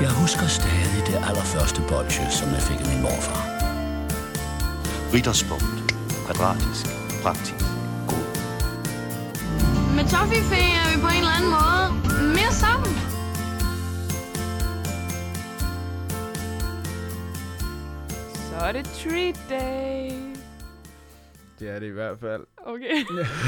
Jeg husker stadig det allerførste bolsje, som jeg fik af min morfar. Ritterspunkt. Kvadratisk. Praktisk. God. Med Toffifee er vi på en eller anden måde mere sammen. Så er det treat day. Det er det i hvert fald. Okay.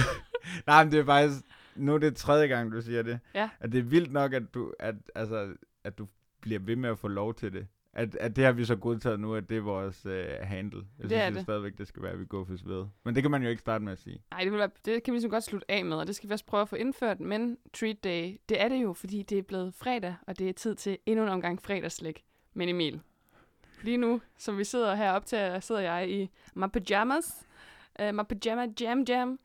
Nej, men det er faktisk... Nu er det tredje gang, du siger det. Ja. At det er vildt nok, at du, at, altså, at du bliver ved med at få lov til det. At, at det har vi så godtaget nu, at det er vores uh, handle. Jeg Det er synes det. stadigvæk, det skal være, at vi går ved. Men det kan man jo ikke starte med at sige. Nej, det, vil være, det kan vi ligesom godt slutte af med, og det skal vi også prøve at få indført. Men treat day, det er det jo, fordi det er blevet fredag, og det er tid til endnu en omgang fredagslæg. Men Emil, lige nu, som vi sidder her op til, sidder jeg i my pyjamas. Uh, my pyjama jam jam.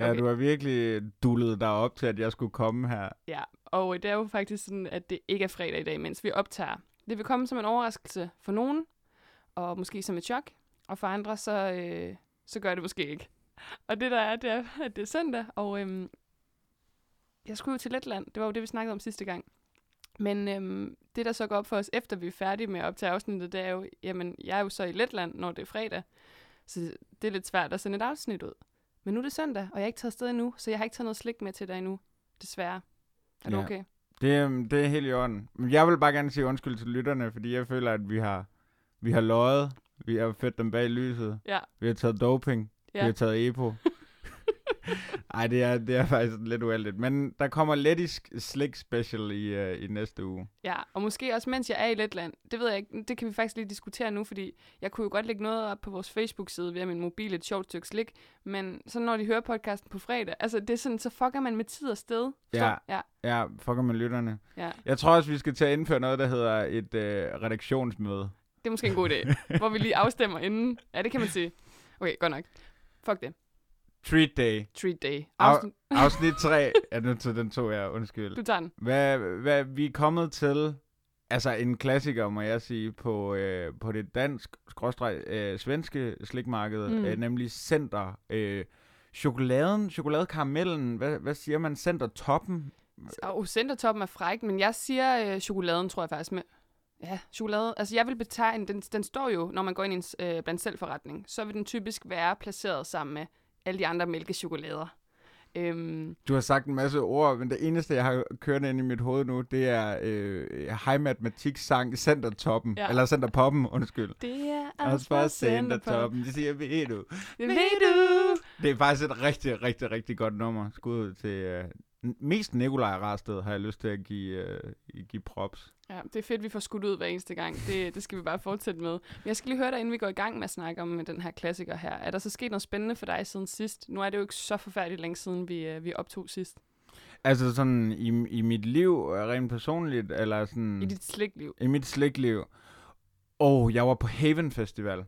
Ja, Okay. du har virkelig dullet dig op til, at jeg skulle komme her. Ja, og øh, det er jo faktisk sådan, at det ikke er fredag i dag, mens vi optager. Det vil komme som en overraskelse for nogen, og måske som et chok, og for andre, så, øh, så gør det måske ikke. Og det der er, det er, at det er søndag, og øhm, jeg skulle jo til Letland. Det var jo det, vi snakkede om sidste gang. Men øhm, det, der så går op for os, efter vi er færdige med at optage afsnittet, det er jo, jamen, jeg er jo så i Letland, når det er fredag. Så det er lidt svært at sende et afsnit ud. Men nu er det søndag, og jeg er ikke taget afsted endnu, så jeg har ikke taget noget slik med til dig endnu, desværre. Er du Ja. okay? Det, det er helt i orden. Men jeg vil bare gerne sige undskyld til lytterne, fordi jeg føler, at vi har, vi har løjet. Vi har fedt dem bag lyset. Ja. Vi har taget doping. Ja. Vi har taget EPO. Ej, det er, det er faktisk lidt uheldigt. Men der kommer lettisk slik special i, uh, i næste uge. Ja, og måske også mens jeg er i Letland. Det ved jeg ikke. Det kan vi faktisk lige diskutere nu, fordi jeg kunne jo godt lægge noget op på vores Facebook-side via min mobil, et sjovt stykke slik. Men så når de hører podcasten på fredag, altså det er sådan, så fucker man med tid og sted. Ja. ja, Ja, fucker med lytterne. ja. Jeg tror også, vi skal til at indføre noget, der hedder et uh, redaktionsmøde. Det er måske en god idé, hvor vi lige afstemmer inden. Ja, det kan man sige. Okay, godt nok. Fuck det. Treat day. Treat day. Af, Afsnit, afsnit 3. Ja, nu tog den to jeg, undskyld. du tager den. Hvad, hvad, vi er kommet til, altså en klassiker, må jeg sige, på, øh, på det dansk, skråstreg, øh, svenske slikmarked, Mm. øh, nemlig Center. Øh, chokoladen, chokoladekaramellen, hvad, hvad siger man? Center toppen? Og centertoppen er fræk, men jeg siger øh, chokoladen, tror jeg faktisk med. Ja, chokolade. Altså jeg vil betegne, den, den står jo, når man går ind i en øh, blandt selv forretning, så vil den typisk være placeret sammen med alle de andre mælkechokolader. Øhm, Du har sagt en masse ord, men det eneste, jeg har kørt ind i mit hoved nu, det er øh, high matematik sang Center toppen, Ja. eller Center poppen, undskyld. det er Også for Center toppen, det siger ved du. Det ved du. Det er faktisk et rigtig, rigtig, rigtig godt nummer. Skud ud til øh, mest Nikolaj Rasted, har jeg lyst til at give, øh, give props. Ja, det er fedt, vi får skudt ud hver eneste gang. Det, det skal vi bare fortsætte med. Men jeg skal lige høre dig, inden vi går i gang med at snakke om den her klassiker her. Er der så sket noget spændende for dig siden sidst? Nu er det jo ikke så forfærdeligt længe siden, vi, øh, vi optog sidst. Altså sådan i, i mit liv, øh, rent personligt, eller sådan I dit slikliv. i mit slikliv. Og jeg var på Haven Festival.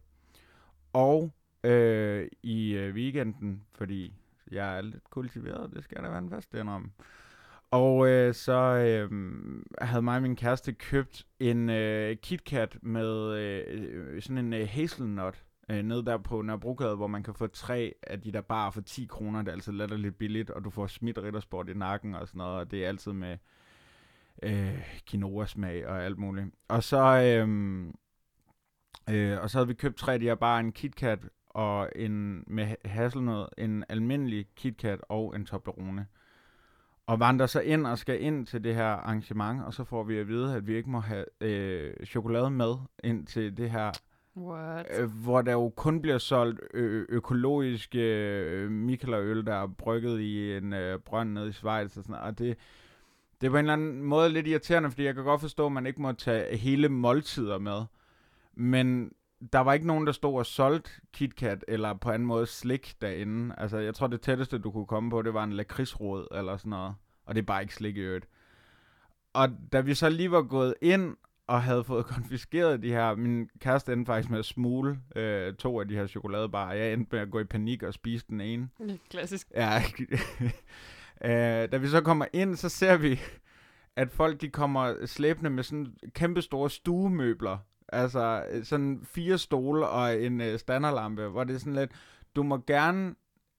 Og øh, i øh, weekenden, fordi jeg er lidt kultiveret, det skal jeg da være en fast om. Og øh, så øh, havde mig og min kæreste købt en øh, KitKat med øh, sådan en øh, hazelnut øh, nede der på Nørrebrogade, hvor man kan få tre af de der bare for 10 kroner. Det er altid lidt billigt, og du får smidt riddersport i nakken og sådan noget, og det er altid med øh, quinoa-smag og alt muligt. Og så, øh, øh, og så havde vi købt tre af de her bare en KitKat og en med ha- hasselnød, en almindelig KitKat og en Toblerone. Og vandrer så ind og skal ind til det her arrangement, og så får vi at vide, at vi ikke må have øh, chokolade med ind til det her, What? øh, hvor der jo kun bliver solgt ø- økologisk øh, Mikkelerøl, der er brygget i en øh, brønd nede i Schweiz og sådan noget. Og det, det er på en eller anden måde lidt irriterende, fordi jeg kan godt forstå, at man ikke må tage hele måltider med. Men der var ikke nogen, der stod og solgte KitKat, eller på anden måde slik derinde. Altså, jeg tror, det tætteste, du kunne komme på, det var en lakridsrod, eller sådan noget. Og det er bare ikke slik i øvrigt. Og da vi så lige var gået ind, og havde fået konfiskeret de her, min kæreste endte faktisk med at smule øh, to af de her chokoladebarer. Jeg endte med at gå i panik og spise den ene. Klassisk. Ja. øh, da vi så kommer ind, så ser vi, at folk de kommer slæbende med sådan kæmpe store stuemøbler. Altså øh, sådan fire stole og en øh, standerlampe, hvor det er sådan lidt, du må gerne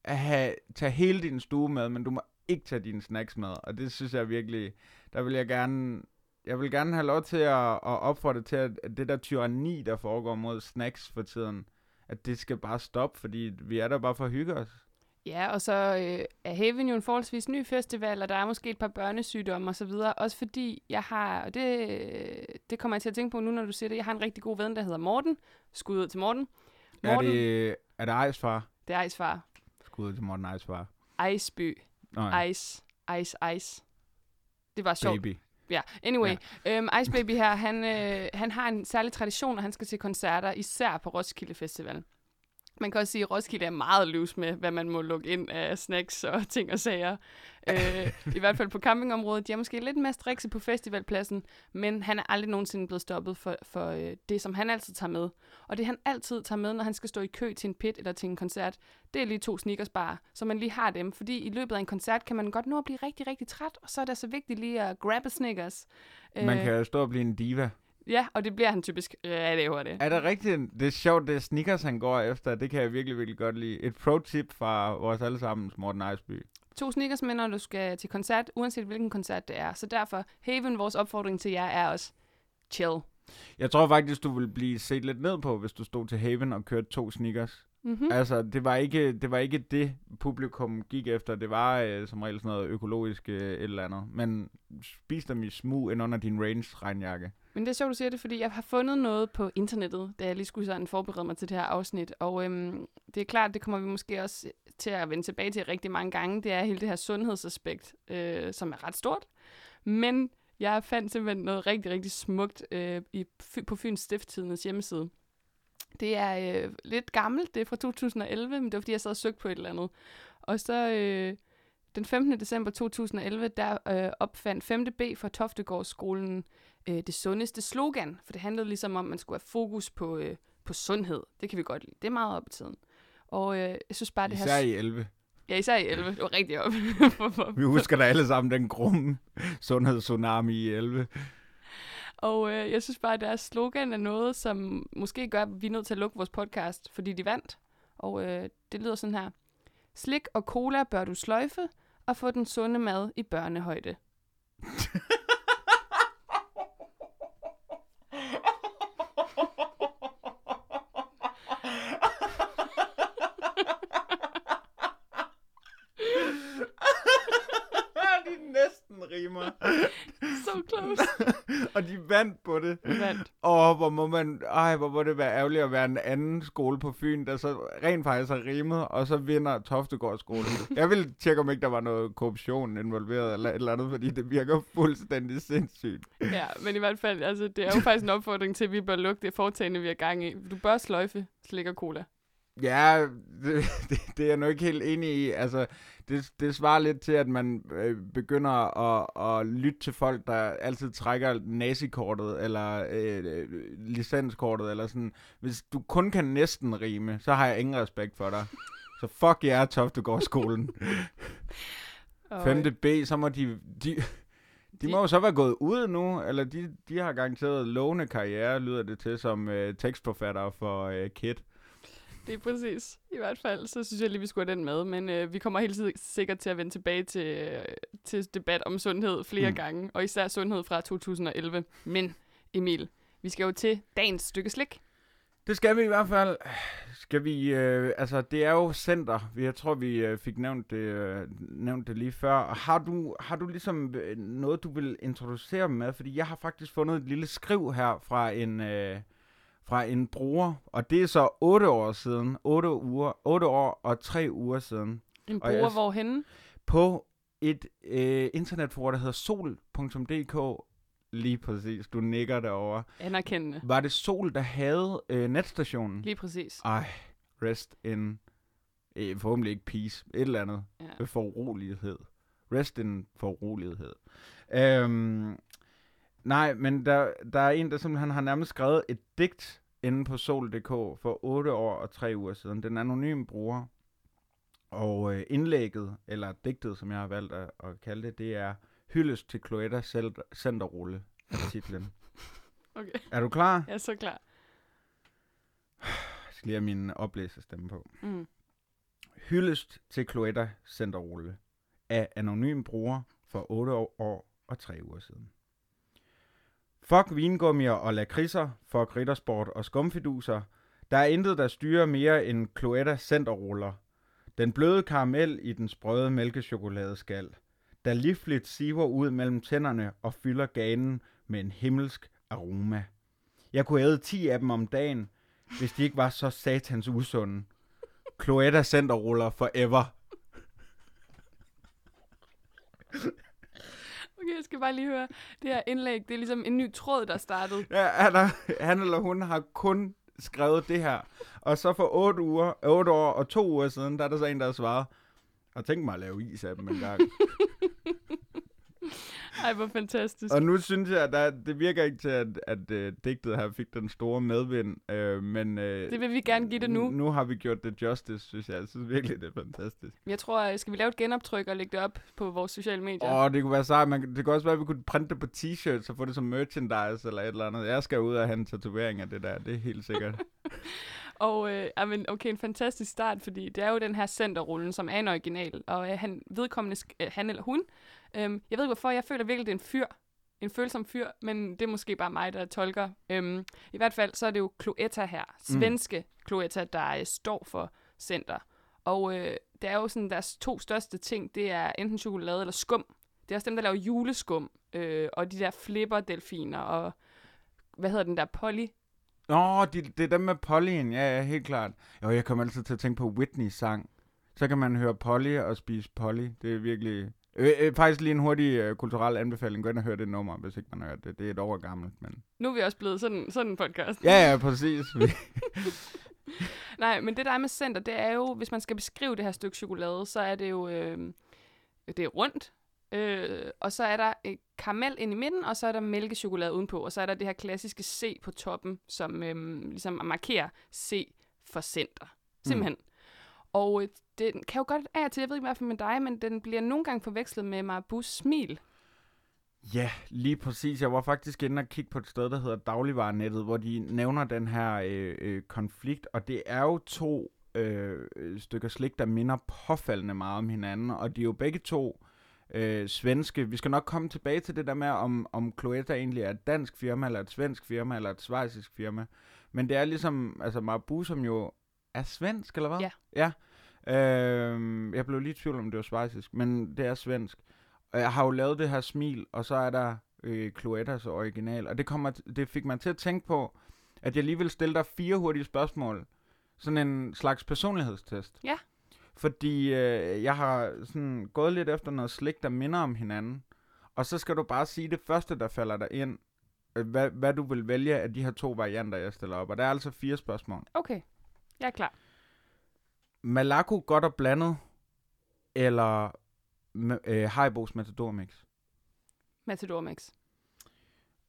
have, tage hele din stue med, men du må ikke tage dine snacks med. Og det synes jeg virkelig, der vil jeg gerne jeg vil gerne have lov til at, at opfordre til, at, at det der tyranni, der foregår mod snacks for tiden, at det skal bare stoppe, fordi vi er der bare for at hygge os. Ja, og så øh, er Haven jo en forholdsvis ny festival, og der er måske et par børnesygdomme og så videre. Også fordi jeg har, og det, det kommer jeg til at tænke på nu, når du siger det, jeg har en rigtig god ven, der hedder Morten. Skud ud til Morten. Er Morten, det, er det Ejsfar? det er Ejsfar. Skud ud til Morten Ejsfar. Ejsby. Nå, ja. Ice. Ice, ice. Det var sjovt. Baby. Ja, anyway. Ja. Øhm, Ice Baby her, han, øh, han har en særlig tradition, og han skal til koncerter, især på Roskilde Festival. Man kan også sige, at Roskilde er meget løs med, hvad man må lukke ind af snacks og ting og sager. øh, I hvert fald på campingområdet. De er måske lidt mere strikse på festivalpladsen, men han er aldrig nogensinde blevet stoppet for, for øh, det, som han altid tager med. Og det, han altid tager med, når han skal stå i kø til en pit eller til en koncert, det er lige to sneakersbar, så man lige har dem. Fordi i løbet af en koncert kan man godt nå at blive rigtig, rigtig træt, og så er det så vigtigt lige at grabbe sneakers. Man kan jo stå og blive en diva. Ja, og det bliver han typisk rigtig hurtigt. Er det rigtigt? Det er sjovt, det er sneakers, han går efter. Det kan jeg virkelig, virkelig godt lide. Et pro-tip fra vores allesammens Morten Ejsby. To sneakers med, når du skal til koncert, uanset hvilken koncert det er. Så derfor, Haven, vores opfordring til jer er også chill. Jeg tror faktisk, du vil blive set lidt ned på, hvis du stod til Haven og kørte to sneakers. Mm-hmm. Altså, det var, ikke, det var ikke det, publikum gik efter. Det var øh, som regel sådan noget økologisk øh, et eller andet. Men spis dem i smug ind under din range-regnjakke. Men det er sjovt, du siger det, fordi jeg har fundet noget på internettet, da jeg lige skulle sådan forberede mig til det her afsnit. Og øhm, det er klart, det kommer vi måske også til at vende tilbage til rigtig mange gange. Det er hele det her sundhedsaspekt, øh, som er ret stort. Men jeg fandt simpelthen noget rigtig, rigtig smukt øh, i, på Fyns Stifttidens hjemmeside. Det er øh, lidt gammelt, det er fra 2011, men det var fordi, jeg sad og søgte på et eller andet. Og så øh, den 15. december 2011, der øh, opfandt 5. B fra Toftegårdsskolen øh, det sundeste slogan, for det handlede ligesom om, at man skulle have fokus på, øh, på sundhed. Det kan vi godt lide. Det er meget op i tiden. Og øh, jeg synes bare, det Især her... i 11. Ja, især i 11. Det var rigtig op. Vi husker da alle sammen den grumme sundhedstsunami i 11. Og øh, jeg synes bare, at deres slogan er noget, som måske gør, at vi er nødt til at lukke vores podcast, fordi de vandt. Og øh, det lyder sådan her. Slik og cola bør du sløjfe, og få den sunde mad i børnehøjde. de næsten rimer. So close. og de vandt på det. Vandt. Åh, hvor må man... Ej, hvor må det være ærgerligt at være en anden skole på Fyn, der så rent faktisk har rimet, og så vinder Toftegård skole. Jeg vil tjekke, om ikke der var noget korruption involveret, eller et eller andet, fordi det virker fuldstændig sindssygt. Ja, men i hvert fald, altså, det er jo faktisk en opfordring til, at vi bør lukke det foretagende, vi er gang i. Du bør sløjfe slik og cola. Ja, det, det, det er jeg nu ikke helt enig i. Altså, det, det svarer lidt til, at man øh, begynder at, at lytte til folk, der altid trækker nazikortet, eller øh, øh, licenskortet, eller sådan. Hvis du kun kan næsten rime, så har jeg ingen respekt for dig. Så fuck jer, Toftegårdsskolen. Og, 5. B, så må de... de de må jo så være gået ud nu, eller de, de har garanteret lovende karriere, lyder det til, som øh, tekstforfatter for øh, Kid. Det er præcis. I hvert fald, så synes jeg lige, vi skulle have den med. Men øh, vi kommer helt sid- sikkert til at vende tilbage til, øh, til debat om sundhed flere Mm. gange. Og især sundhed fra 2011. Men Emil, vi skal jo til dagens stykke slik. Det skal vi i hvert fald. Skal vi, øh, altså det er jo center. Vi- Jeg tror, vi øh, fik nævnt det, øh, nævnt det lige før. Har du, har du ligesom øh, noget, du vil introducere med? Fordi jeg har faktisk fundet et lille skriv her fra en, øh, fra en bruger. Og det er så 8 år siden. 8, uger, 8 år og 3 uger siden. En jeg bruger s- hvorhenne? På et øh, internetforum, der hedder sol.dk. Lige præcis, du nikker derovre. Anerkendende. Var det Sol, der havde øh, netstationen? Lige præcis. Ej, rest in, eh, forhåbentlig ikke peace, et eller andet, ja. for urolighed. Rest in for urolighed. Øhm, nej, men der, der er en, der simpelthen har nærmest skrevet et digt inde på sol.dk for 8 år og 3 uger siden. Den anonyme bruger. Og øh, indlægget, eller digtet, som jeg har valgt at, at kalde det, det er Hyldest til Cloetta Centerrulle er titlen. Okay, er du klar? jeg er så klar. Jeg skal lige have min oplæsestemme på. Mm. Hyldest til Cloetta Centerrulle af anonym bruger for 8 år og 3 uger siden. Fuck vingummier og lakridser, fuck riddersport og skumfiduser. Der er intet, der styrer mere end Cloetta centerruller. Den bløde karamel i den sprøde mælkechokoladeskal, der livligt siver ud mellem tænderne og fylder ganen med en himmelsk aroma. Jeg kunne æde 10 af dem om dagen, hvis de ikke var så satans usunde. Cloetta centerruller forever. Okay, jeg skal bare lige høre. Det her indlæg, det er ligesom en ny tråd, der startede. Ja, han, er, han eller hun har kun skrevet det her. Og så for 8, uger, 8 år og 2 uger siden, der er der så en, der har svaret, og tænk mig at lave is af dem en gang. Ej, hvor fantastisk. og nu synes jeg, at der, det virker ikke til, at, at uh, digtet her fik den store medvind. Uh, men uh, Det vil vi gerne give det nu. Nu har vi gjort det justice, synes jeg. Jeg synes virkelig, det er fantastisk. Jeg tror, skal vi lave et genoptryk og lægge det op på vores sociale medier? Åh, oh, det kunne være sejt. Man, det kunne også være, at vi kunne printe det på t-shirts og få det som merchandise eller et eller andet. Jeg skal ud og have en tatovering af det der. Det er helt sikkert. Og øh, jamen, okay, en fantastisk start, fordi det er jo den her centerrullen, som er en original, og øh, han vedkommende, øh, han eller hun, øh, jeg ved ikke hvorfor, jeg føler virkelig, det er en fyr, en følsom fyr, men det er måske bare mig, der tolker. Øhm, I hvert fald, så er det jo Cloetta her, svenske mm. Cloetta, der øh, står for center. Og øh, det er jo sådan, deres to største ting, det er enten chokolade eller skum. Det er også dem, der laver juleskum, øh, og de der flipper-delfiner, og hvad hedder den der, Polly? Nå, de, det er dem med Pollyen. Ja, ja, helt klart. Jo, jeg kommer altid til at tænke på Whitneys sang. Så kan man høre Polly og spise Polly. Det er virkelig... Øh, øh, faktisk lige en hurtig øh, kulturel anbefaling. Gå ind og hør det nummer, hvis ikke man har hørt det. Det er et år gammelt, men... Nu er vi også blevet sådan, sådan en podcast. Ja, ja, præcis. Nej, men det der er med center, det er jo, hvis man skal beskrive det her stykke chokolade, så er det jo, øh, det er rundt, øh, og så er der øh, karamel ind i midten, og så er der mælkechokolade udenpå, og så er der det her klassiske C på toppen, som øh, ligesom markerer C for center. Simpelthen. Mm. Og øh, den kan jo godt af og til, jeg ved ikke hvad for med dig, men den bliver nogle gange forvekslet med Marabous smil. Ja, lige præcis. Jeg var faktisk inde og kigge på et sted, der hedder Dagligvarenettet, hvor de nævner den her øh, øh, konflikt, og det er jo to øh, stykker slik, der minder påfaldende meget om hinanden, og de er jo begge to øh, svenske. Vi skal nok komme tilbage til det der med, om, om Cloetta egentlig er et dansk firma, eller et svensk firma, eller et svejsisk firma. Men det er ligesom, altså Marabou, som jo er svensk, eller hvad? Ja. Ja. Øh, jeg blev lige i tvivl om, det var svejsisk, men det er svensk. Og jeg har jo lavet det her smil, og så er der øh, Cloettas original. Og det, kommer, det fik mig til at tænke på, at jeg lige vil stille dig fire hurtige spørgsmål. Sådan en slags personlighedstest. Ja. Fordi øh, jeg har sådan gået lidt efter noget slik, der minder om hinanden. Og så skal du bare sige det første, der falder dig ind. øh, Hvad, hvad du vil vælge af de her to varianter, jeg stiller op. Og der er altså fire spørgsmål. Okay, jeg er klar. Malaco godt og blandet, eller øh, Haribo's Matador Mix? Matador Mix.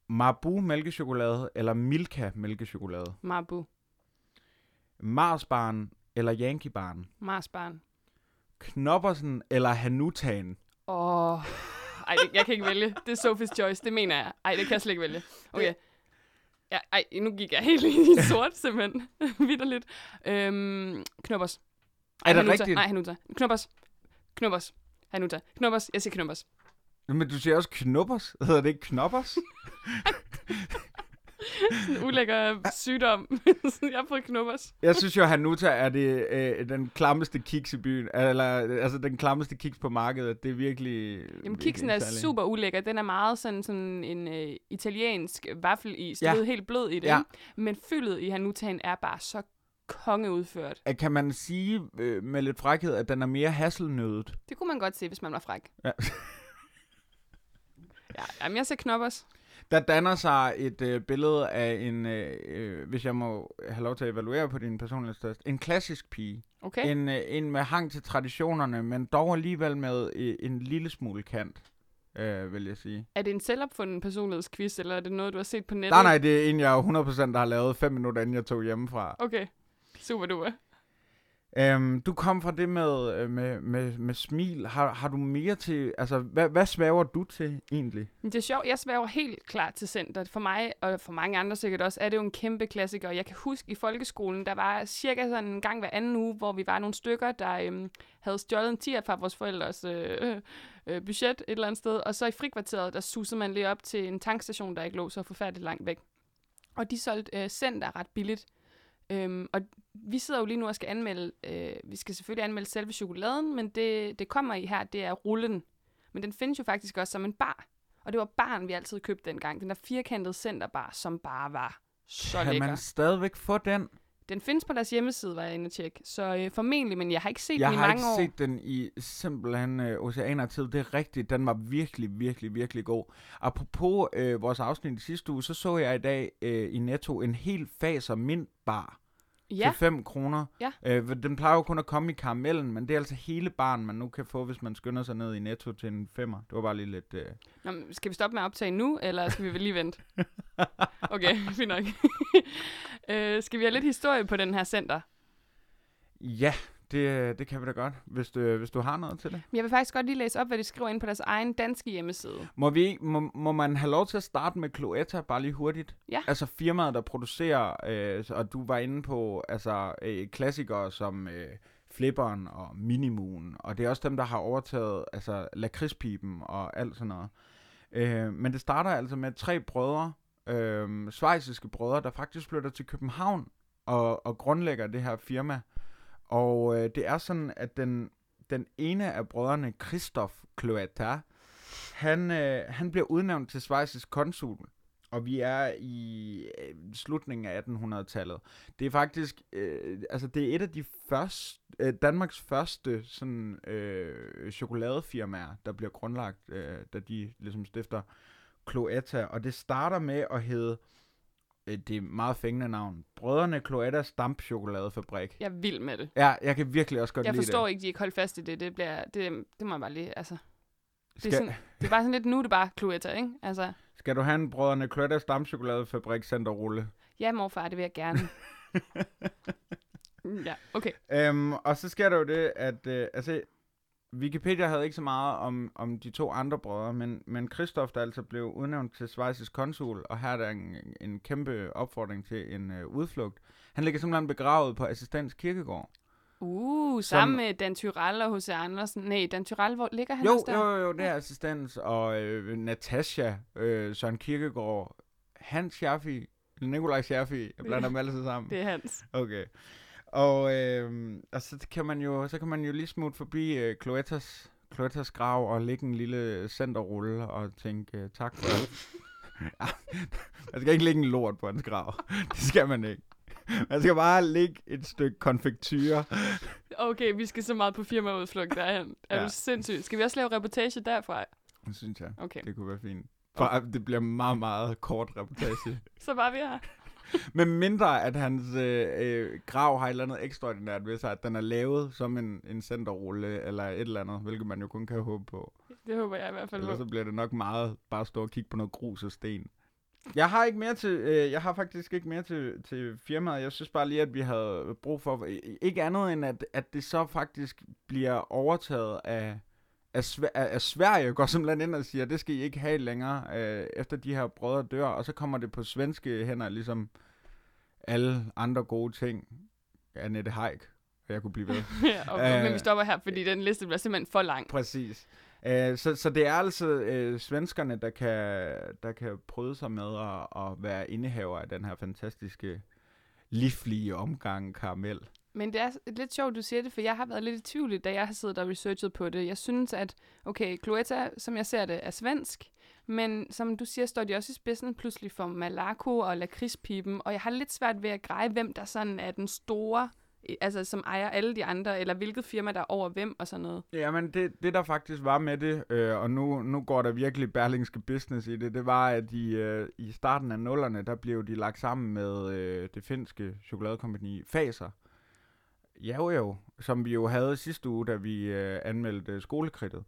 Marabou mælkechokolade eller Milka mælkechokolade? Marabou. Marsbarn eller Yankee Barn? Marsbarn. Knoppersen eller Hanutaen? Åh, oh, ej, det, jeg kan ikke vælge. Det er Sophie's Choice, det mener jeg. Ej, det kan jeg slet ikke vælge. Okay. Ja, ej, nu gik jeg helt i sort, simpelthen. Vitterligt. Øhm, Knoppers. Er det Hanuta. rigtigt? Nej, Hanuta. Knoppers. Knoppers. Hanuta. Knoppers. Jeg siger Knoppers. Men du siger også knoppers? Hedder det ikke knoppers? Sådan en ulækker sygdom. Jeg har fået Knoppers. Jeg synes jo, Hanuta er det, øh, den klammeste kiks i byen. Eller, altså den klammeste kiks på markedet. Det er virkelig... Jamen, kiksen er særlig. super ulækker. Den er meget sådan, sådan en øh, italiensk vaffelis. Ja. Ja. Det helt blød i det. Ja. Ja. Men fyldet i Hanutaen er bare så kongeudført. Øh, Kan man sige øh, med lidt frækhed, at den er mere hasselnødet? Det kunne man godt se, hvis man var fræk. Ja. ja, jamen, jeg ser knoppers. Der danner sig et øh, billede af en, øh, øh, hvis jeg må have lov til at evaluere på din personlighedstest, en klassisk pige. Okay. En, øh, en med hang til traditionerne, men dog alligevel med øh, en lille smule kant, øh, vil jeg sige. Er det en selvopfunden personlighedsquiz, eller er det noget, du har set på nettet? Nej, nej, det er en, jeg 100% har lavet fem minutter, inden jeg tog hjemmefra. Okay. Super duper. Øhm, du kom fra det med, øh, med, med, med smil. Har, har du mere til... Altså, hvad, hvad svæver du til egentlig? Det er sjovt, jeg svæver helt klart til center. For mig, og for mange andre sikkert også, er det jo en kæmpe klassiker. Jeg kan huske i folkeskolen, der var cirka sådan en gang hver anden uge, hvor vi var nogle stykker, der øhm, havde stjålet en tier fra vores forældres øh, øh, budget et eller andet sted. Og så i frikvarteret, der susede man lige op til en tankstation, der ikke lå så forfærdeligt langt væk. Og de solgte øh, center ret billigt. Øhm, og vi sidder jo lige nu og skal anmelde, øh, vi skal selvfølgelig anmelde selve chokoladen, men det, det kommer i her, det er rullen. Men den findes jo faktisk også som en bar. Og det var baren, vi altid købte dengang. Den der firkantede centerbar, som bare var så kan lækker. man stadigvæk få den? Den findes på deres hjemmeside, var jeg inde og tjekke. Så øh, formentlig, men jeg har ikke set Jeg den i har mange ikke år. set den i simpelthen øh, oceanertid. Det er rigtigt. Den var virkelig, virkelig, virkelig god. Apropos øh, vores afsnit i sidste uge, så så jeg i dag øh, i Netto en helt faser mintbar Ja, til 5 kroner. Ja. Øh, den plejer jo kun at komme i karamellen, men det er altså hele baren, man nu kan få, hvis man skynder sig ned i Netto til en femmer. Det var bare lige lidt... Øh... Nå, skal vi stoppe med at optage nu, eller skal vi lige vente? Okay, fint nok. øh, skal vi have lidt historie på den her center? Ja, det, det kan vi da godt, hvis du, hvis du har noget til det. Jeg vil faktisk godt lige læse op, hvad de skriver ind på deres egen danske hjemmeside. Må, vi, må, må man have lov til at starte med Cloetta, bare lige hurtigt? Ja. Altså firmaet, der producerer, øh, og du var inde på altså, øh, klassikere som øh, Flipperen og Minimoon, og det er også dem, der har overtaget altså, lakridspipen og alt sådan noget. Øh, men det starter altså med tre brødre, øh, svejsiske brødre, der faktisk flytter til København og, og grundlægger det her firma. Og øh, det er sådan, at den, den ene af brødrene, Christoph Cloetta, han, øh, han bliver udnævnt til Schweizisk konsul, og vi er i øh, slutningen af 1800-tallet. Det er faktisk, øh, altså det er et af de første, øh, Danmarks første sådan øh, chokoladefirmaer, der bliver grundlagt, øh, da de ligesom stifter Cloetta, og det starter med at hedde, det er meget fængende navn, Brødrene Cloettas Dampchokoladefabrik. Jeg er vild med det. Ja, jeg kan virkelig også godt Jeg lide forstår det. ikke, de ikke holdt fast i det. Det, bliver, det, det må jeg bare lige, altså. Det er, Skal, sådan, det er bare sådan lidt, nu er det bare Cloetta, ikke? Altså, skal du have en Brødrene Cloettas Dampchokoladefabrik Centerrulle? ja morfar, det vil jeg gerne. ja, okay. Øhm, og så sker der jo det, at øh, altså, Wikipedia havde ikke så meget om, om de to andre brødre, men, men Christoph, der altså blev udnævnt til svejsisk konsul, og her er der en, en kæmpe opfordring til en øh, udflugt. Han ligger simpelthen begravet på Assistens Kirkegård. Uh, sammen med Dan Tyrell og H.C. Andersen. Nej, Dan Tyrell, hvor ligger han Jo, også der? jo, jo, det er Assistens, og øh, Natasha, øh, Søren Kirkegård, Hans Schaffi, Nikolaj Schaffi, jeg blander dem altid sammen. Det er hans. Okay. Og, øh, og så kan man jo så kan man jo lige smutte forbi øh, Cloettas, Cloettas grav og lægge en lille centerrulle og tænke øh, tak for alt. man skal ikke lægge en lort på hans grav. Det skal man ikke. Man skal bare lægge et stykke konfektyre. Okay, vi skal så meget på firmaudflugt derhen. Er Ja. du sindssyg? Skal vi også lave reportage derfra? Det synes jeg, Okay, det kunne være fint. For det bliver meget, meget kort reportage. så var vi her. Men mindre, at hans øh, øh, grav har et eller andet ekstraordinært ved sig, at den er lavet som en, en centerrulle eller et eller andet, hvilket man jo kun kan håbe på. Det håber jeg i hvert fald Ellers så bliver det nok meget bare at stå og kigge på noget grus og sten. Jeg har ikke mere til, øh, jeg har faktisk ikke mere til, til firmaet. Jeg synes bare lige, at vi havde brug for, ikke andet end, at, at det så faktisk bliver overtaget af, af, Sver- af Sverige, går simpelthen ind og siger, det skal I ikke have længere, øh, efter de her brødre dør, og så kommer det på svenske hænder, ligesom alle andre gode ting. Annette Haik, og jeg kunne blive ved. ja, okay, men Øh. vi stopper her, fordi den liste bliver simpelthen for lang. Præcis. Uh, så, så det er altså uh, svenskerne, der kan, der kan prøve sig med at, at være indehaver af den her fantastiske, livlige omgang karamel. Men det er lidt sjovt, du siger det, for jeg har været lidt i tvivl, da jeg har siddet og researchet på det. Jeg synes, at, okay, Cloetta, som jeg ser det, er svensk, men som du siger, står de også i spidsen pludselig for Malaco og lakridspipen, og jeg har lidt svært ved at greje, hvem der sådan er den store, altså som ejer alle de andre, eller hvilket firma, der er over hvem og sådan noget. Jamen, det, det der faktisk var med det, øh, og nu, nu går der virkelig berlingske business i det, det var, at i, øh, i starten af nullerne, der blev de lagt sammen med øh, det finske chokoladekompagni Faser. Jo jo, som vi jo havde sidste uge, da vi øh, anmeldte skolekridtet.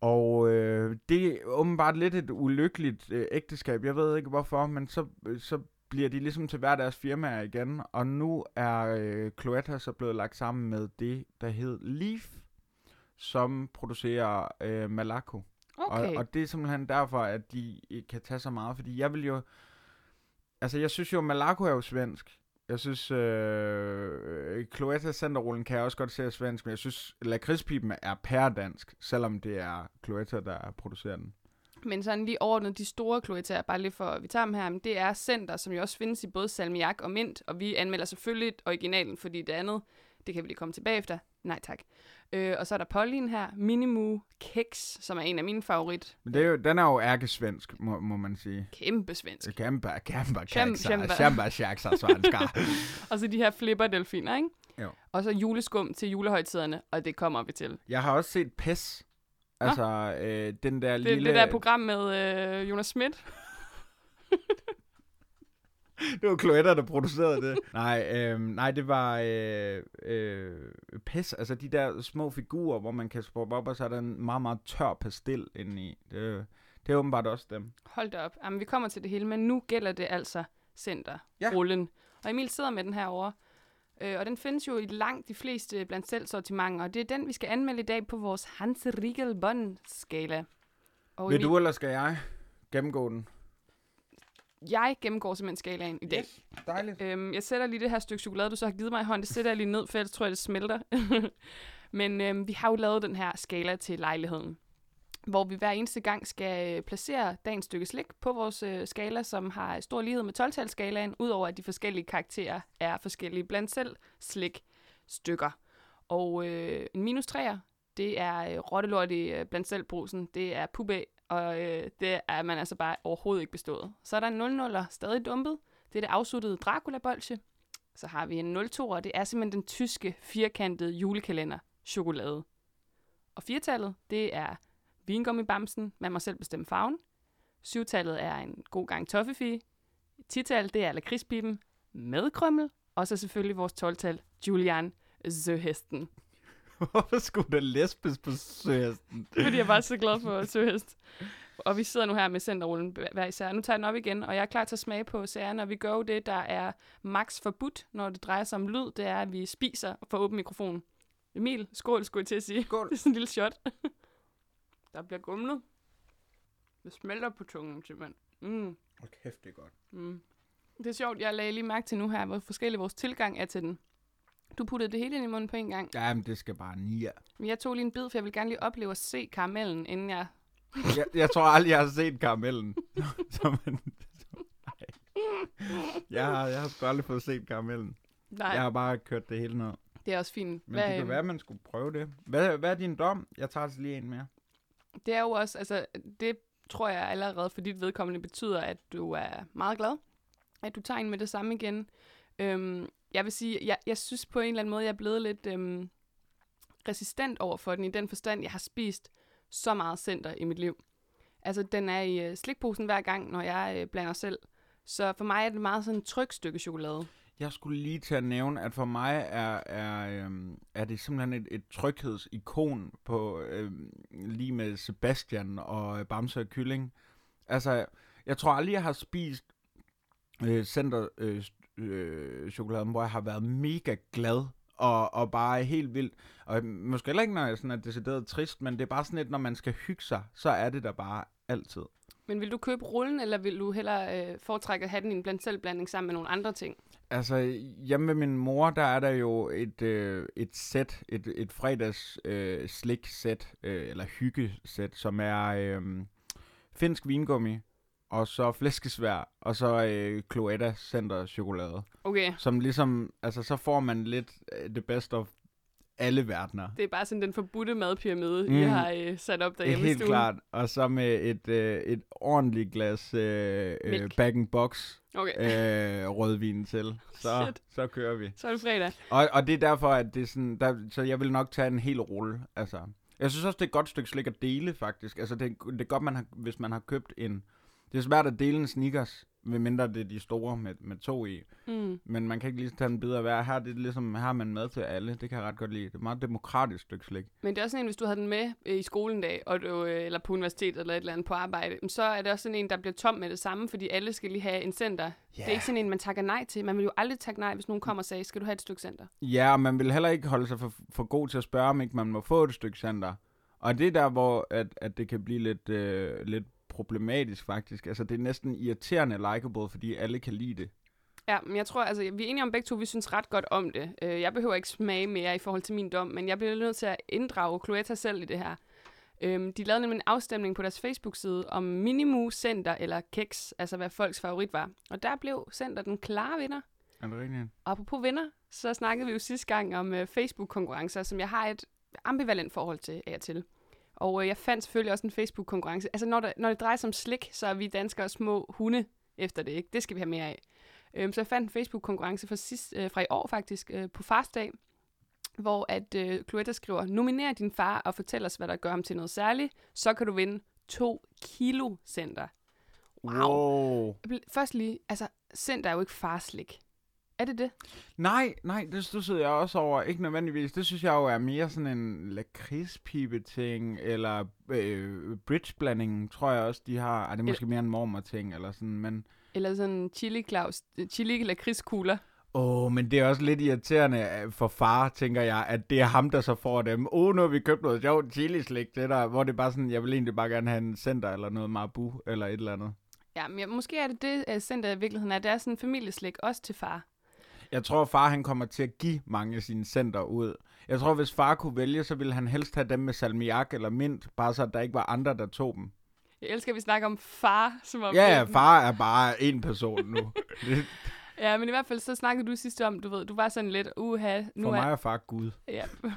Og øh, det er åbenbart lidt et ulykkeligt øh, ægteskab. Jeg ved ikke hvorfor, men så, øh, så bliver de ligesom til hver deres firmaer igen. Og nu er øh, Cloetta så blevet lagt sammen med det, der hed Leaf, som producerer øh, Malaco. Okay. Og, og det er simpelthen derfor, at de ikke kan tage så meget. Fordi jeg vil jo... Altså, jeg synes jo, Malaco er jo svensk. Jeg synes, øh, øh Cloetta Centerrullen kan jeg også godt se er svensk, men jeg synes, lakridspipen er pærdansk, selvom det er Cloetta, der producerer den. Men sådan lige overordnet, de store Cloetta, bare lige for, vi tager dem her, men det er Center, som jo også findes i både salmiak og mint, og vi anmelder selvfølgelig originalen, fordi det andet, det kan vi lige komme tilbage efter. Nej tak. Øh, og så er der Pauline her, Minimu Keks, som er en af mine favorit. Men det er jo, den er jo ærkesvensk, må, må man sige. Kæmpe svensk. Kæmpe, kæmpe, Kæmpe, kæmpe, kæmpe, svenskar. Og så de her flipper-delfiner, ikke? Jo. Og så juleskum til julehøjtiderne, og det kommer vi til. Jeg har også set PES. Altså, øh, den der Det, lille... det der program med øh, Jonas Schmidt. det var Cloetta, der producerede det. nej, øh, nej, det var øh, øh, PES. Altså de der små figurer, hvor man kan sproppe op, og så er der en meget, meget tør pastil indeni. Det, det er åbenbart også dem. Hold da op. Jamen, vi kommer til det hele, men nu gælder det altså Center, Ja. rullen. Og Emil sidder med den her over. Øh, og den findes jo i langt de fleste blandt selv sortimenter, og det er den, vi skal anmelde i dag på vores Hans Riegel skala Og Vil Emil, du, eller skal jeg gennemgå den? Jeg gennemgår simpelthen skalaen i dag. Yes. Dejligt. Øhm, jeg sætter lige det her stykke chokolade, du så har givet mig i hånd. Det sætter jeg lige ned, for ellers tror jeg, det smelter. Men øhm, vi har jo lavet den her skala til lejligheden, hvor vi hver eneste gang skal øh, placere dagens stykke slik på vores øh, skala, som har stor lighed med 12-talsskalaen, udover at de forskellige karakterer er forskellige blandt selv slik stykker. Og øh, en minus 3'er, det er øh, rottelort i øh, blandt selv brusen, det er pubæ, og øh, det er man altså bare overhovedet ikke bestået. Så er der en 0-0'er stadig dumpet, det er det afsluttede Dracula-bolsje. Så har vi en 02, og det er simpelthen den tyske firkantede julekalender chokolade. Og firtallet, det er vingummibamsen, man må selv bestemme farven. Syvtallet er en god gang toffefie. Tital, det er lakridspipen med krømmel. Og så selvfølgelig vores 12-tal, Julian Zøhesten. Hvorfor skulle der lesbes på søhesten? Fordi jeg var så glad for Søhest. Og vi sidder nu her med centerrullen hver især. Nu tager jeg den op igen, og jeg er klar til at smage på sagerne. Og vi gør jo det, der er max forbudt, når det drejer sig om lyd. Det er, at vi spiser for åben mikrofon. Emil, skål skulle jeg til at sige. Skål. Det er sådan en lille shot. der bliver gumlet. Det smelter på tungen, simpelthen. Mm, Hold kæft, det er godt. mm. Det er sjovt, jeg lagde lige mærke til nu her, hvor forskellig vores tilgang er til den. Du puttede det hele ind i munden på en gang. Jamen, det skal bare nia. Men jeg tog lige en bid, for jeg vil gerne lige opleve at se karamellen, inden jeg... jeg, jeg tror aldrig, jeg har set karamellen. Som en, som, nej. Jeg har, jeg har sgu aldrig fået set karamellen. Nej, Jeg har bare kørt det hele ned. det er også fint. Men det kan være, at man skulle prøve det. Hvad, hvad er din dom? Jeg tager altså lige en mere. Det er jo også, altså, det tror jeg allerede for dit vedkommende betyder, at du er meget glad, at du tager en med det samme igen. Øhm, jeg vil sige, jeg, jeg synes på en eller anden måde, jeg er blevet lidt øhm, resistent over for den, i den forstand, jeg har spist så meget center i mit liv. Altså, den er i øh, slikposen hver gang, når jeg øh, blander selv. Så for mig er det meget sådan et trygt stykke chokolade. Jeg skulle lige til at nævne, at for mig er, er, øhm, er det simpelthen et, et tryghedsikon på øhm, lige med Sebastian og øh, Bamse og Kylling. Altså, jeg tror aldrig, jeg har spist øh, center øh, øh, chokoladen, hvor jeg har været mega glad og, og bare helt vildt. Og måske heller ikke, når jeg sådan er decideret trist, men det er bare sådan lidt, når man skal hygge sig, så er det der bare altid. Men vil du købe rullen, eller vil du hellere øh, foretrække at have den i en blandt selvblanding sammen med nogle andre ting? Altså, hjemme med min mor, der er der jo et, øh, et sæt, et, et fredags øh, slik-sæt, øh, eller hyggesæt, som er øh, finsk vingummi, og så flæskesvær, og så øh, Cloetta Center chokolade. Okay, Som ligesom, altså så får man lidt øh, det bedste af alle verdener. det er bare sådan den forbudte madpyramide, Mm. I har øh, sat op er derhjemme i helt stuen. klart. Og så med et, øh, et ordentligt glas øh, øh, Mælk. bag-in-box Okay, øh, rødvin til. Så, Shit. så kører vi. så er det fredag. Og, og det er derfor, at det er sådan, der, så jeg vil nok tage en hel rulle. Altså, jeg synes også, det er et godt stykke slik at dele, faktisk. Altså, det, det er godt, man har, hvis man har købt en... Det er svært at dele en sneakers, medmindre det er de store med, med to i. Mm. Men man kan ikke lige tage en bid af hver. Her, er det ligesom, her har man mad til alle. Det kan jeg ret godt lide. Det er et meget demokratisk stykke slik. Men det er også sådan en, hvis du havde den med øh, i skolen dag, og du, øh, eller på universitet eller et eller andet på arbejde, så er det også sådan en, der bliver tom med det samme, fordi alle skal lige have en center. Det er ikke sådan en, man takker nej til. Man vil jo aldrig takke nej, hvis nogen kommer og sagde, skal du have et stykke center? Ja, og man vil heller ikke holde sig for, for god til at spørge, om ikke man må få et stykke center. Og det er der, hvor at, at det kan blive lidt, øh, lidt problematisk faktisk. Altså, det er næsten irriterende likable, fordi alle kan lide det. Ja, men jeg tror, altså, vi er enige om begge to, vi synes ret godt om det. Øh, Jeg behøver ikke smage mere i forhold til min dom, men jeg bliver nødt til at inddrage Cloetta selv i det her. Øhm, De lavede nemlig en afstemning på deres Facebook-side om Minimu, Center eller Keks, altså hvad folks favorit var. Og der blev Center den klare vinder. Er det rigtigt? Og apropos vinder, så snakkede vi jo sidste gang om øh, Facebook-konkurrencer, som jeg har et ambivalent forhold til af og til. Og øh, jeg fandt selvfølgelig også en Facebook-konkurrence. Altså når, der, når det drejer sig om slik, så er vi danskere små hunde efter det, ikke? Det skal vi have mere af. Øhm, så jeg fandt en Facebook-konkurrence fra, sidst, øh, fra i år faktisk, øh, på farsdag, hvor at øh, Cloetta skriver, nominer din far og fortæl os, hvad der gør ham til noget særligt, så kan du vinde to kilo center. Wow. Wow. Først lige, altså, center er jo ikke farslik. Er det det? Nej, nej, det stussede jeg også over. Ikke nødvendigvis. Det synes jeg jo er mere sådan en lakridspipe-ting, eller øh, bridgeblanding, tror jeg også, de har. Ej, det er måske mere en mormor-ting, eller sådan, men... Eller sådan chili klaus, chili lakridskugler. Åh, oh, men det er også lidt irriterende øh, for far, tænker jeg, at det er ham, der så får dem. Åh, oh, nu har vi købt noget sjovt chilislik til dig, hvor det er bare sådan, jeg vil egentlig bare gerne have en center eller noget marabu eller et eller andet. Ja, men ja, måske er det det, uh, center i virkeligheden er. Det er sådan en familieslik, også til far. Jeg tror, far han kommer til at give mange af sine center ud. Jeg tror, hvis far kunne vælge, så ville han helst have dem med salmiak eller mint, bare så der ikke var andre, der tog dem. Jeg elsker, at vi snakker om far, som om... Ja, ja, den- far er bare en person nu. Ja, men i hvert fald så snakkede du sidst om, du ved, du var sådan lidt, uha, nu for mig er far Gud, Ja.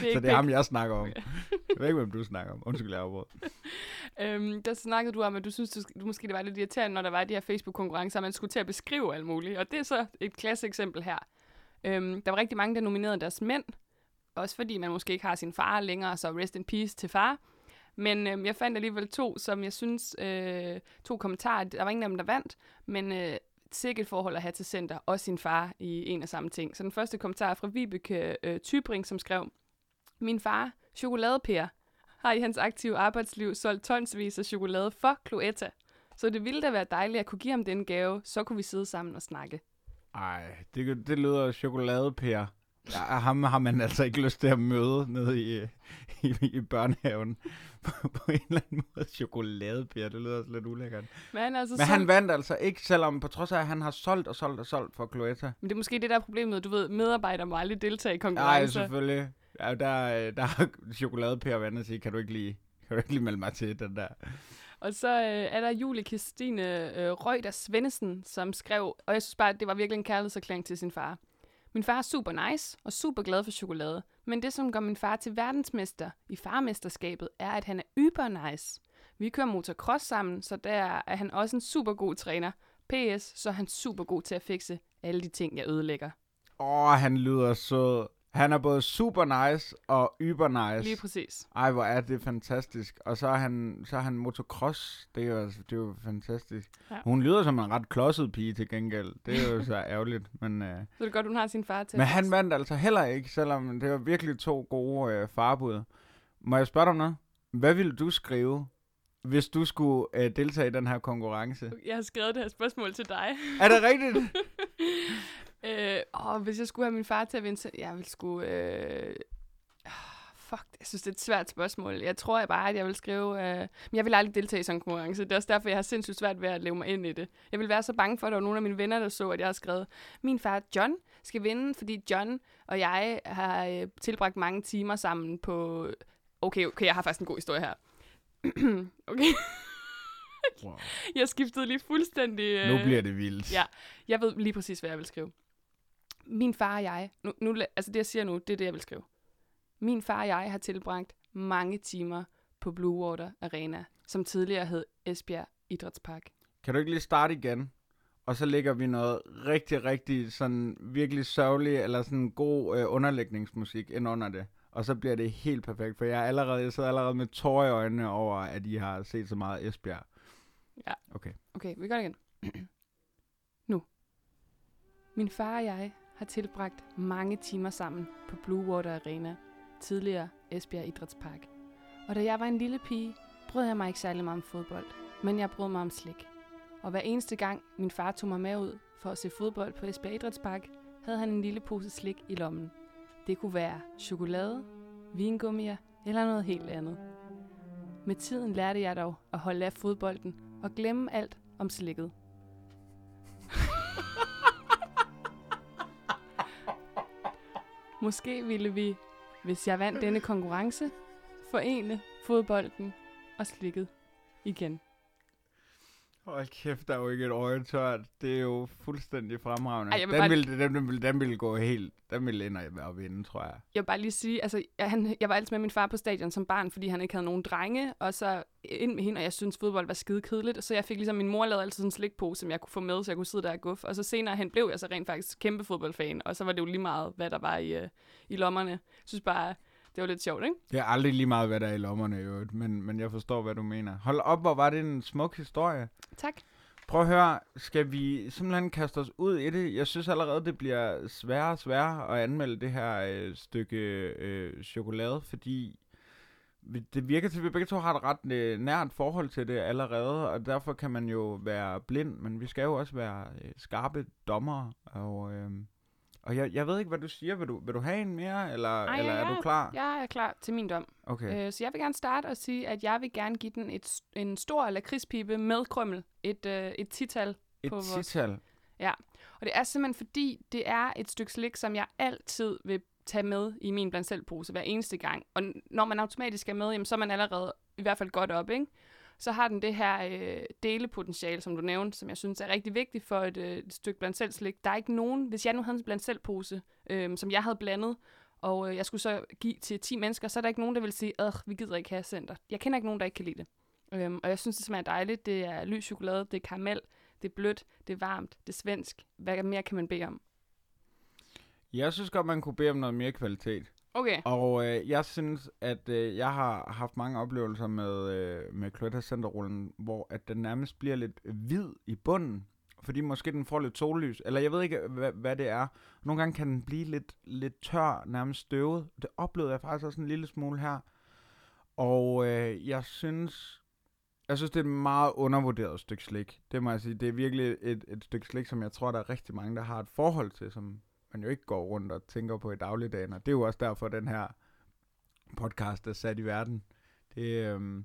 det så ikke det er ham, jeg snakker om. Okay. Jeg ved ikke, hvem du snakker om. Undskyld, jeg afbrød. Øhm, der snakkede du om, at du synes, du, du måske det var lidt irriterende, når der var de her Facebook-konkurrencer, at man skulle til at beskrive alt muligt. Og det er så et klasse eksempel her. Øhm, der var rigtig mange, der nominerede deres mænd. Også fordi man måske ikke har sin far længere, så rest in peace til far. Men øhm, jeg fandt alligevel to, som jeg synes, øh, to kommentarer, der var ingen af dem, der vandt, men øh, sikkert forhold at have til center, og sin far i en og samme ting. Så den første kommentar er fra Vibeke øh, Tybring, som skrev, Min far, chokoladepære, har i hans aktive arbejdsliv solgt tonsvis af chokolade for Cloetta. Så det ville da være dejligt at kunne give ham den gave, så kunne vi sidde sammen og snakke. Ej, det, det lyder chokoladepær. Ja, ham har man altså ikke lyst til at møde nede i, i, i børnehaven. på, på en eller anden måde. Chokoladepær, det lyder også lidt ulækkert. Men han altså Men solgt- han vandt altså ikke, selvom på trods af, at han har solgt og solgt og solgt for Cloetta. Men det er måske det, der er problemet. Du ved, medarbejdere må aldrig deltage i Nej, konkurrencer. selvfølgelig. Ja, der, der har chokoladepær vandt og sige, kan du ikke lige, kan du ikke lige melde mig til den der? Og så øh, er der Julie Christine øh, Reuter Svendesen, som skrev, og jeg synes bare, at det var virkelig en kærlighedserklæring til sin far. Min far er super nice og super glad for chokolade, men det, som gør min far til verdensmester i farmesterskabet, er, at han er yber nice. Vi kører motocross sammen, så der er han også en super god træner. PS, så er han super god til at fikse alle de ting, jeg ødelægger. Åh, han lyder sød. Han er både super nice og yber nice. Lige præcis. Ej, hvor er det fantastisk. Og så er han, så er han motocross. Det er jo, altså- det er jo fantastisk. Ja. Hun lyder som en ret klodset pige til gengæld. Det er jo så ærgerligt. Men, øh, Så er det godt, hun har sin far til. men han vandt altså heller ikke, selvom det var virkelig to gode øh, farbud. Må jeg spørge dig om noget? Hvad ville du skrive, hvis du skulle øh, deltage i den her konkurrence? Jeg har skrevet det her spørgsmål til dig. Er det rigtigt? øh, åh, hvis jeg skulle have min far til at vinde, så jeg ville skulle... Øh, fuck, jeg synes, det er et svært spørgsmål. Jeg tror jeg bare, at jeg vil skrive... Øh, men jeg vil aldrig deltage i sådan en konkurrence. Det er også derfor, jeg har sindssygt svært ved at leve mig ind i det. Jeg vil være så bange for, at der var nogle af mine venner, der så, at jeg har skrevet, min far John skal vinde, fordi John og jeg har øh, tilbragt mange timer sammen på... Okay, okay, jeg har faktisk en god historie her. okay, Wow. jeg skiftede lige fuldstændig... Øh, Nu bliver det vildt. Ja. Jeg ved lige præcis, hvad jeg vil skrive. Min far og jeg, nu, nu, altså det jeg siger nu, det er det, jeg vil skrive. Min far og jeg har tilbragt mange timer på Blue Water Arena, som tidligere hed Esbjerg Idrætspark. Kan du ikke lige starte igen? Og så lægger vi noget rigtig, rigtig sådan virkelig sørgelig, eller sådan god øh, underlægningsmusik ind under det. Og så bliver det helt perfekt, for jeg, er allerede, jeg sidder allerede med tårer i øjnene over, at I har set så meget Esbjerg. Ja. Okay. Okay, vi gør det igen. nu. Min far og jeg har tilbragt mange timer sammen på Blue Water Arena, tidligere Esbjerg Idrætspark. Og da jeg var en lille pige, brød jeg mig ikke særlig meget om fodbold, men jeg brød mig om slik. Og hver eneste gang min far tog mig med ud for at se fodbold på Esbjerg Idrætspark, havde han en lille pose slik i lommen. Det kunne være chokolade, vingummier eller noget helt andet. Med tiden lærte jeg dog at holde af fodbolden og glemme alt om slikket. Måske ville vi, hvis jeg vandt denne konkurrence, forene fodbolden og slikket igen. Hold kæft, der er jo ikke et øje tørt. Det er jo fuldstændig fremragende. Ej, jeg vil den, bare- ville, den, den, ville, den ville gå helt... Den ville ende at vinde, tror jeg. Jeg vil bare lige sige, altså, jeg, han, jeg var altid med min far på stadion som barn, fordi han ikke havde nogen drenge, og så ind med hende, og jeg synes fodbold var skide kedeligt, så jeg fik ligesom, min mor lavede altid sådan en slikpose, som jeg kunne få med, så jeg kunne sidde der og guffe, og så senere hen blev jeg så rent faktisk kæmpe fodboldfan, og så var det jo lige meget, hvad der var i, øh, i lommerne. Jeg synes bare, det var lidt sjovt, ikke? Det er aldrig lige meget, hvad der er i lommerne, i øvrigt, men, men jeg forstår, hvad du mener. Hold op, hvor var det en smuk historie. Tak. Prøv at høre, skal vi simpelthen kaste os ud i det? Jeg synes allerede, det bliver sværere og sværere at anmelde det her øh, stykke øh, chokolade, fordi det virker til, at vi begge to har et ret øh, nært forhold til det allerede, og derfor kan man jo være blind, men vi skal jo også være øh, skarpe dommer, og, øh, og jeg, jeg ved ikke, hvad du siger. Vil du, vil du have en mere, eller, Ej, eller ja, er ja. du klar? Jeg er klar til min dom. Okay. Øh, så jeg vil gerne starte og sige, at jeg vil gerne give den et, en stor lakridspibe med krømmel. Et, øh, et tital. Et på vores- tital. Og det er simpelthen fordi, det er et stykke slik, som jeg altid vil tage med i min blandt selv pose hver eneste gang. Og når man automatisk er med, jamen, så er man allerede i hvert fald godt op, ikke? Så har den det her øh, delepotentiale, som du nævnte, som jeg synes er rigtig vigtigt for et, øh, et stykke blandt selv slik. Der er ikke nogen, hvis jeg nu havde en blandt selv pose, øh, som jeg havde blandet, og øh, jeg skulle så give til 10 mennesker, så er der ikke nogen, der vil sige, at vi gider ikke have center. Jeg kender ikke nogen, der ikke kan lide det. Øhm, og jeg synes, det smager dejligt. Det er lys chokolade, det er karamel, det er blødt, det er varmt, det er svensk. Hvad mere kan man bede om? Jeg synes godt, man kunne bede om noget mere kvalitet. Okay. Og øh, jeg synes, at øh, jeg har haft mange oplevelser med, øh, med Cloetta Centerrullen, hvor at den nærmest bliver lidt hvid i bunden, fordi måske den får lidt sollys, eller jeg ved ikke, hvad, hvad det er. Nogle gange kan den blive lidt, lidt tør, nærmest støvet. Det oplevede jeg faktisk også en lille smule her. Og øh, jeg synes, jeg synes, det er et meget undervurderet stykke slik. Det må jeg sige. Det er virkelig et, et stykke slik, som jeg tror, der er rigtig mange, der har et forhold til, som man jo ikke går rundt og tænker på i dagligdagen. Og det er jo også derfor, den her podcast er sat i verden. Det, øhm,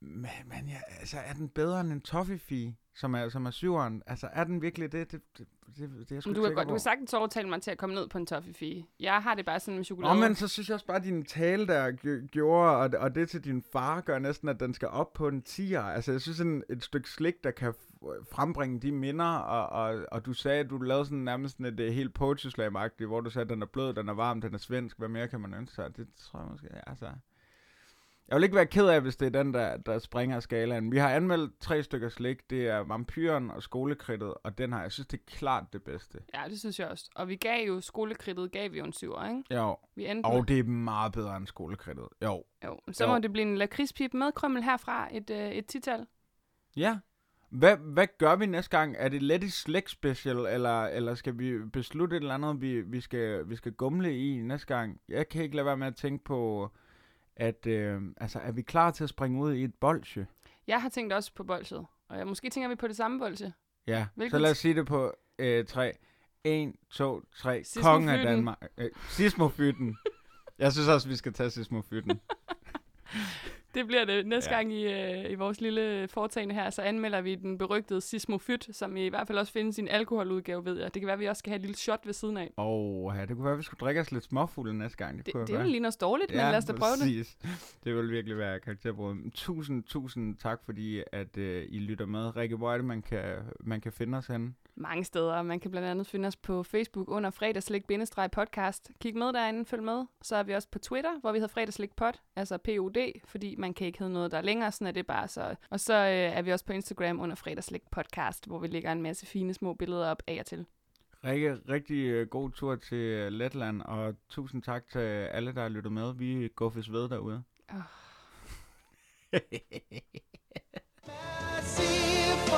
men, men ja, altså, er den bedre end en Toffifee, som er, som er syveren? Altså, er den virkelig det? Det, det, det, det er jeg sgu du kan, godt, du kan sagtens overtale mig til at komme ned på en toffifee. Jeg har det bare sådan med Nå, chokolade. men så synes jeg også bare, at din tale der gj- gjorde, og, og det til din far gør næsten, at den skal op på en 10'er. Altså, jeg synes sådan et stykke slik, der kan frembringe de minder, og, og, og du sagde, at du lavede sådan nærmest sådan et uh, helt poetry hvor du sagde, at den er blød, den er varm, den er svensk. Hvad mere kan man ønske sig? Det tror jeg måske, altså... Jeg vil ikke være ked af, hvis det er den, der, der springer skalaen. Vi har anmeldt tre stykker slik. Det er vampyren og skolekridtet, og den har jeg synes, det er klart det bedste. Ja, det synes jeg også. Og vi gav jo skolekridtet, gav vi jo en syver, ikke? Jo, Vi endte med, og det er meget bedre end skolekridtet. Jo, jo. Så jo. må det blive en lakridspip med krømmel herfra, et, øh, et tital. Ja. Hvad, hvad gør vi næste gang? Er det Letty Slægt Special, eller, eller skal vi beslutte et eller andet, vi, vi, skal, vi skal gumle i næste gang? Jeg kan ikke lade være med at tænke på, at øh, altså, er vi klar til at springe ud i et bolsje? Jeg har tænkt også på bolsjet. Og jeg, måske tænker vi på det samme bolsje. Ja, Hvilket- så lad os sige det på øh, tre. 1, 2, 3. Sismofyten. Kongen af Danmark. Øh, Sismofyten. Jeg synes også, vi skal tage Sismofyten. Det bliver det næste Ja. ja. gang i, øh, i vores lille foretagende her, så anmelder vi den berygtede Sismofyt, som i hvert fald også findes i en alkoholudgave, ved jeg. Det kan være, at vi også skal have et lille shot ved siden af. Og ja, det kunne være, at vi skulle drikke os lidt småfulde næste gang. Det, Det, kunne det være. vil lige noget dårligt, men lad os da prøve det. præcis. Det vil virkelig være karakterbrud. Tusind, tusind tak, fordi at øh, I lytter med. Rikke, hvor er det, man kan, man kan finde os henne? Mange steder. Man kan blandt andet finde os på Facebook under fredagslik-podcast. Kig med derinde, følg med. Så er vi også på Twitter, hvor vi hedder fredagslikpod, altså POD, fordi man kan ikke hedde noget, der er længere, sådan er det bare så. Og så øh, er vi også på Instagram under fredagslik-podcast, hvor vi lægger en masse fine små billeder op af og til. Rikke, rigtig øh, god tur til øh, Letland, og tusind tak til alle, der har lyttet med. Vi guffes ved derude. Åh. Massive